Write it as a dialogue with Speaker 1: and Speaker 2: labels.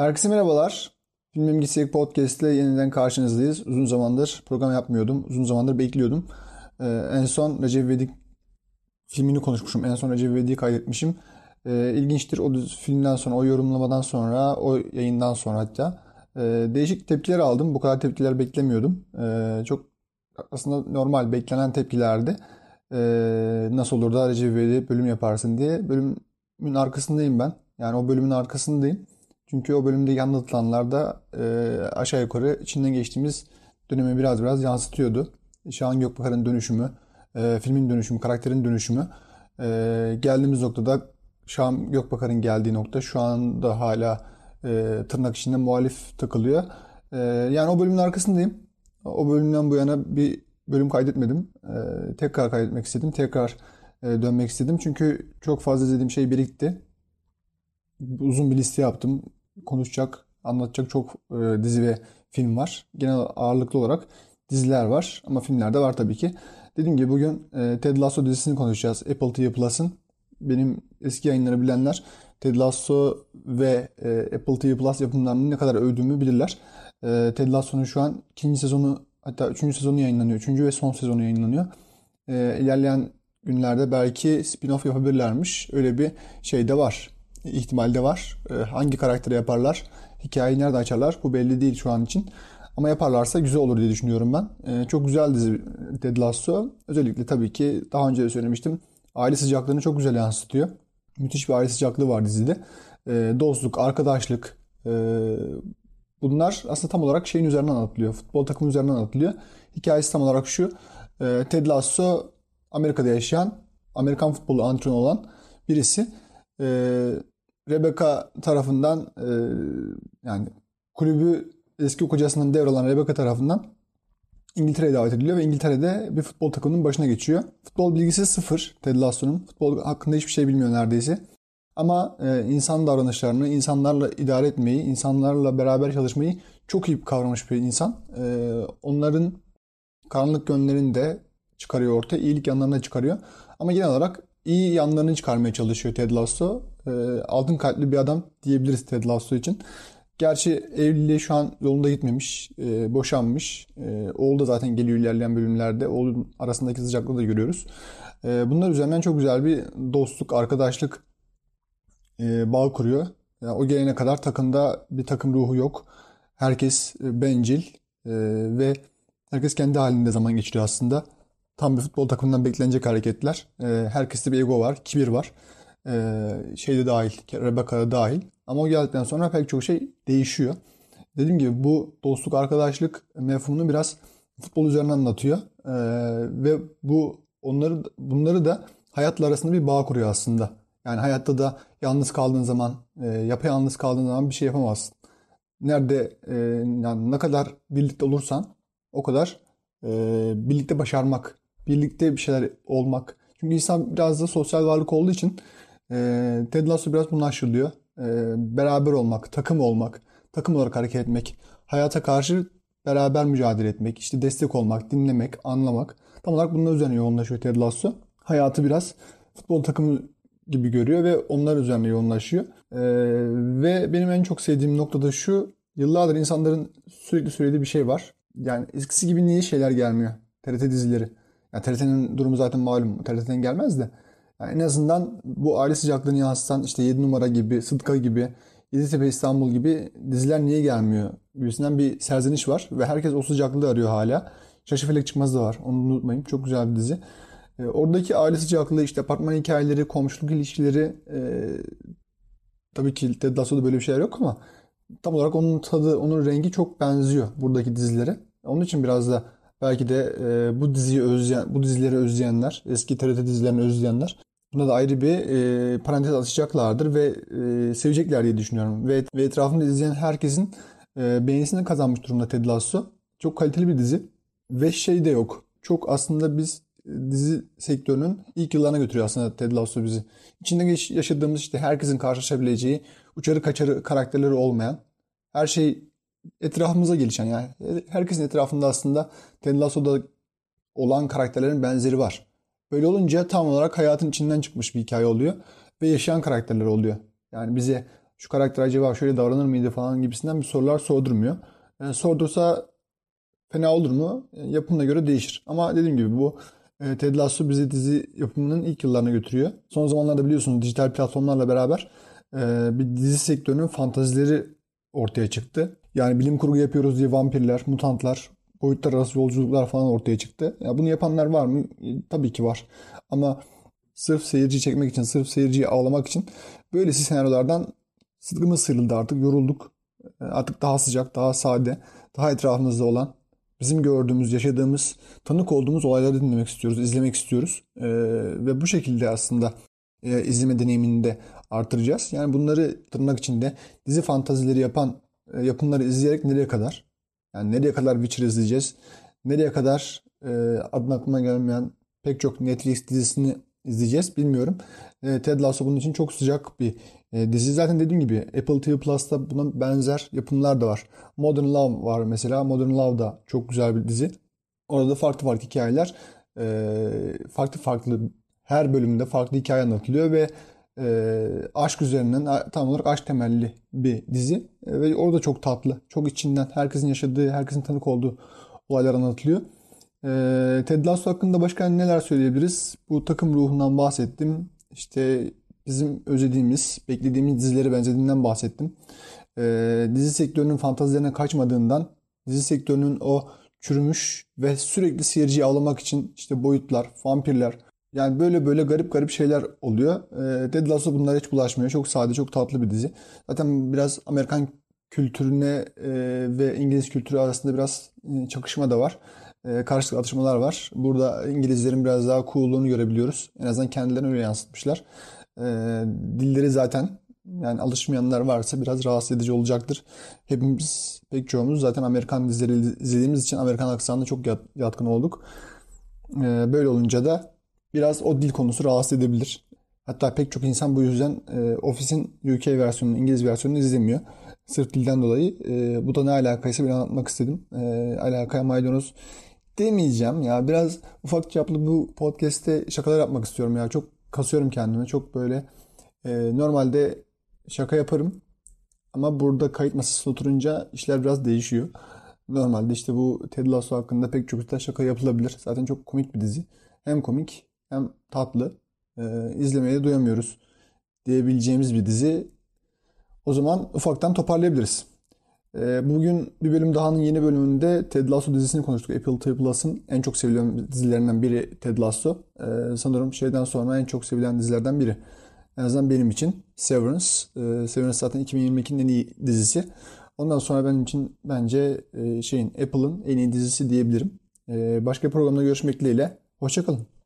Speaker 1: Herkese merhabalar. Filmim Gitsek Podcast ile yeniden karşınızdayız. Uzun zamandır program yapmıyordum. Uzun zamandır bekliyordum. Ee, en son Recep İvedik filmini konuşmuşum. En son Recep İvedik'i kaydetmişim. Ee, ilginçtir o filmden sonra, o yorumlamadan sonra, o yayından sonra hatta. Ee, değişik tepkiler aldım. Bu kadar tepkiler beklemiyordum. Ee, çok aslında normal, beklenen tepkilerdi. Ee, nasıl olur da Recep İvedik bölüm yaparsın diye. Bölümün arkasındayım ben. Yani o bölümün arkasındayım. Çünkü o bölümde anlatılanlar da e, aşağı yukarı içinden geçtiğimiz dönemi biraz biraz yansıtıyordu. Şahan Gökbakar'ın dönüşümü, e, filmin dönüşümü, karakterin dönüşümü. E, geldiğimiz noktada Şahan Gökbakar'ın geldiği nokta şu anda hala e, tırnak içinde muhalif takılıyor. E, yani o bölümün arkasındayım. O bölümden bu yana bir bölüm kaydetmedim. E, tekrar kaydetmek istedim. Tekrar e, dönmek istedim. Çünkü çok fazla izlediğim şey birikti. Uzun bir liste yaptım konuşacak, anlatacak çok e, dizi ve film var. Genel ağırlıklı olarak diziler var ama filmler de var tabii ki. Dediğim gibi bugün e, Ted Lasso dizisini konuşacağız. Apple TV Plus'ın. Benim eski yayınları bilenler Ted Lasso ve e, Apple TV Plus yapımlarını ne kadar övdüğümü bilirler. E, Ted Lasso'nun şu an ikinci sezonu hatta üçüncü sezonu yayınlanıyor. Üçüncü ve son sezonu yayınlanıyor. E, ilerleyen günlerde belki spin-off yapabilirlermiş. Öyle bir şey de var ihtimalde var. Ee, hangi karakteri yaparlar, hikayeyi nerede açarlar bu belli değil şu an için. Ama yaparlarsa güzel olur diye düşünüyorum ben. Ee, çok güzel dizi Ted Lasso. Özellikle tabii ki daha önce de söylemiştim. Aile sıcaklığını çok güzel yansıtıyor. Müthiş bir aile sıcaklığı var dizide. Ee, dostluk, arkadaşlık, e, bunlar aslında tam olarak şeyin üzerinden anlatılıyor. Futbol takımı üzerinden anlatılıyor. Hikayesi tam olarak şu. Ted Lasso Amerika'da yaşayan, Amerikan futbolu antrenörü olan birisi. Rebecca tarafından e, yani kulübü eski kocasından devralan Rebecca tarafından İngiltere'ye davet ediliyor ve İngiltere'de bir futbol takımının başına geçiyor. Futbol bilgisi sıfır Ted Lasso'nun. Futbol hakkında hiçbir şey bilmiyor neredeyse. Ama e, insan davranışlarını, insanlarla idare etmeyi, insanlarla beraber çalışmayı çok iyi kavramış bir insan. E, onların karanlık yönlerini de çıkarıyor ortaya, iyilik yanlarını çıkarıyor. Ama genel olarak iyi yanlarını çıkarmaya çalışıyor Ted Lasso. E, altın kalpli bir adam diyebiliriz Ted Lasso için. Gerçi evliliği şu an yolunda gitmemiş, e, boşanmış. E, oğul da zaten geliyor ilerleyen bölümlerde. Oğlun arasındaki sıcaklığı da görüyoruz. E, bunlar üzerinden çok güzel bir dostluk, arkadaşlık e, bağ kuruyor. Yani o gelene kadar takımda bir takım ruhu yok. Herkes e, bencil e, ve herkes kendi halinde zaman geçiriyor aslında. Tam bir futbol takımından beklenecek hareketler. E, herkeste bir ego var, kibir var. E, şeyde dahil, Rebecca'da dahil. Ama o geldikten sonra pek çok şey değişiyor. Dediğim gibi bu dostluk, arkadaşlık mefhumunu biraz futbol üzerinden anlatıyor. E, ve bu onları bunları da hayatla arasında bir bağ kuruyor aslında. Yani hayatta da yalnız kaldığın zaman, e, yapayalnız kaldığın zaman bir şey yapamazsın. Nerede e, yani ne kadar birlikte olursan o kadar e, birlikte başarmak birlikte bir şeyler olmak. Çünkü insan biraz da sosyal varlık olduğu için e, Ted Lasso biraz bunu aşılıyor. E, beraber olmak, takım olmak, takım olarak hareket etmek, hayata karşı beraber mücadele etmek, işte destek olmak, dinlemek, anlamak. Tam olarak bunun üzerine yoğunlaşıyor Ted Lasso. Hayatı biraz futbol takımı gibi görüyor ve onlar üzerine yoğunlaşıyor. Ee, ve benim en çok sevdiğim nokta da şu. Yıllardır insanların sürekli söylediği bir şey var. Yani eskisi gibi niye şeyler gelmiyor? TRT dizileri. Yani TRT'nin durumu zaten malum. TRT'den gelmez de. Yani en azından bu aile sıcaklığını yansıtan işte 7 numara gibi, Sıdka gibi, Yeditepe İstanbul gibi diziler niye gelmiyor? Gibisinden bir serzeniş var ve herkes o sıcaklığı arıyor hala. Şaşı Felek Çıkmaz da var. Onu unutmayın. Çok güzel bir dizi. E, oradaki aile sıcaklığı, işte apartman hikayeleri, komşuluk ilişkileri e, tabii ki Ted Lasso'da böyle bir şeyler yok ama tam olarak onun tadı, onun rengi çok benziyor buradaki dizilere. Onun için biraz da Belki de e, bu diziyi özleyen, bu dizileri özleyenler, eski TRT dizilerini özleyenler buna da ayrı bir e, parantez açacaklardır ve e, sevecekler diye düşünüyorum. Ve, ve etrafında izleyen herkesin e, beğenisini kazanmış durumda Ted Lasso. Çok kaliteli bir dizi ve şey de yok. Çok aslında biz dizi sektörünün ilk yıllarına götürüyor aslında Ted Lasso bizi. İçinde yaşadığımız işte herkesin karşılaşabileceği uçarı kaçarı karakterleri olmayan her şey etrafımıza gelişen yani herkesin etrafında aslında Ted Lasso'da olan karakterlerin benzeri var. Böyle olunca tam olarak hayatın içinden çıkmış bir hikaye oluyor ve yaşayan karakterler oluyor. Yani bize şu karakter acaba şöyle davranır mıydı falan gibisinden bir sorular sordurmuyor. E, sordursa fena olur mu? E, yapımına göre değişir. Ama dediğim gibi bu e, Ted Lasso bizi dizi yapımının ilk yıllarına götürüyor. Son zamanlarda biliyorsunuz dijital platformlarla beraber e, bir dizi sektörünün fantazileri ortaya çıktı. Yani bilim kurgu yapıyoruz diye vampirler, mutantlar, boyutlar arası yolculuklar falan ortaya çıktı. Ya bunu yapanlar var mı? E, tabii ki var. Ama sırf seyirci çekmek için, sırf seyirciyi ağlamak için böylesi senaryolardan sıdkımız sıyrıldı artık, yorulduk. E, artık daha sıcak, daha sade, daha etrafımızda olan, bizim gördüğümüz, yaşadığımız, tanık olduğumuz olayları dinlemek istiyoruz, izlemek istiyoruz. Ee, ve bu şekilde aslında e, izleme deneyimini de artıracağız. Yani bunları tırnak içinde dizi fantazileri yapan e, yapımları izleyerek nereye kadar? Yani nereye kadar Witcher izleyeceğiz? Nereye kadar e, adına aklıma gelmeyen pek çok Netflix dizisini izleyeceğiz bilmiyorum. E, Ted Lasso bunun için çok sıcak bir e, dizi. Zaten dediğim gibi Apple TV Plus'ta buna benzer yapımlar da var. Modern Love var mesela. Modern Love da çok güzel bir dizi. Orada farklı farklı hikayeler e, farklı farklı her bölümde farklı hikaye anlatılıyor ve e, aşk üzerinden tam olarak aşk temelli bir dizi. E, ve orada çok tatlı. Çok içinden herkesin yaşadığı, herkesin tanık olduğu olaylar anlatılıyor. E, Ted Lasso hakkında başka neler söyleyebiliriz? Bu takım ruhundan bahsettim. İşte bizim özlediğimiz, beklediğimiz dizileri benzediğinden bahsettim. E, dizi sektörünün fantazilerine kaçmadığından, dizi sektörünün o çürümüş ve sürekli seyirciyi avlamak için işte boyutlar, vampirler, yani böyle böyle garip garip şeyler oluyor. E, Ted Lasso bunlara hiç bulaşmıyor. Çok sade, çok tatlı bir dizi. Zaten biraz Amerikan kültürüne e, ve İngiliz kültürü arasında biraz e, çakışma da var. E, karşılıklı atışmalar var. Burada İngilizlerin biraz daha cool'luğunu görebiliyoruz. En azından kendilerini öyle yansıtmışlar. E, dilleri zaten yani alışmayanlar varsa biraz rahatsız edici olacaktır. Hepimiz pek çoğumuz zaten Amerikan dizileri izlediğimiz için Amerikan aksanına çok yatkın olduk. E, böyle olunca da biraz o dil konusu rahatsız edebilir. Hatta pek çok insan bu yüzden e, Office'in UK versiyonunu, İngiliz versiyonunu izlemiyor. Sırf dilden dolayı. E, bu da ne alakaysa bir anlatmak istedim. E, alakaya maydanoz demeyeceğim ya. Biraz ufak çaplı bu podcast'te şakalar yapmak istiyorum ya. Çok kasıyorum kendimi. Çok böyle e, normalde şaka yaparım. Ama burada kayıt masasına oturunca işler biraz değişiyor. Normalde işte bu Ted Lasso hakkında pek çok şaka yapılabilir. Zaten çok komik bir dizi. Hem komik hem tatlı. E, izlemeye doyamıyoruz diyebileceğimiz bir dizi. O zaman ufaktan toparlayabiliriz. E, bugün bir bölüm dahanın yeni bölümünde Ted Lasso dizisini konuştuk. Apple TV Plus'ın en çok sevilen dizilerinden biri Ted Lasso. E, sanırım şeyden sonra en çok sevilen dizilerden biri. En azından benim için Severance. E, Severance zaten 2022'nin en iyi dizisi. Ondan sonra benim için bence e, şeyin Apple'ın en iyi dizisi diyebilirim. E, başka programda görüşmek dileğiyle. Hoşçakalın.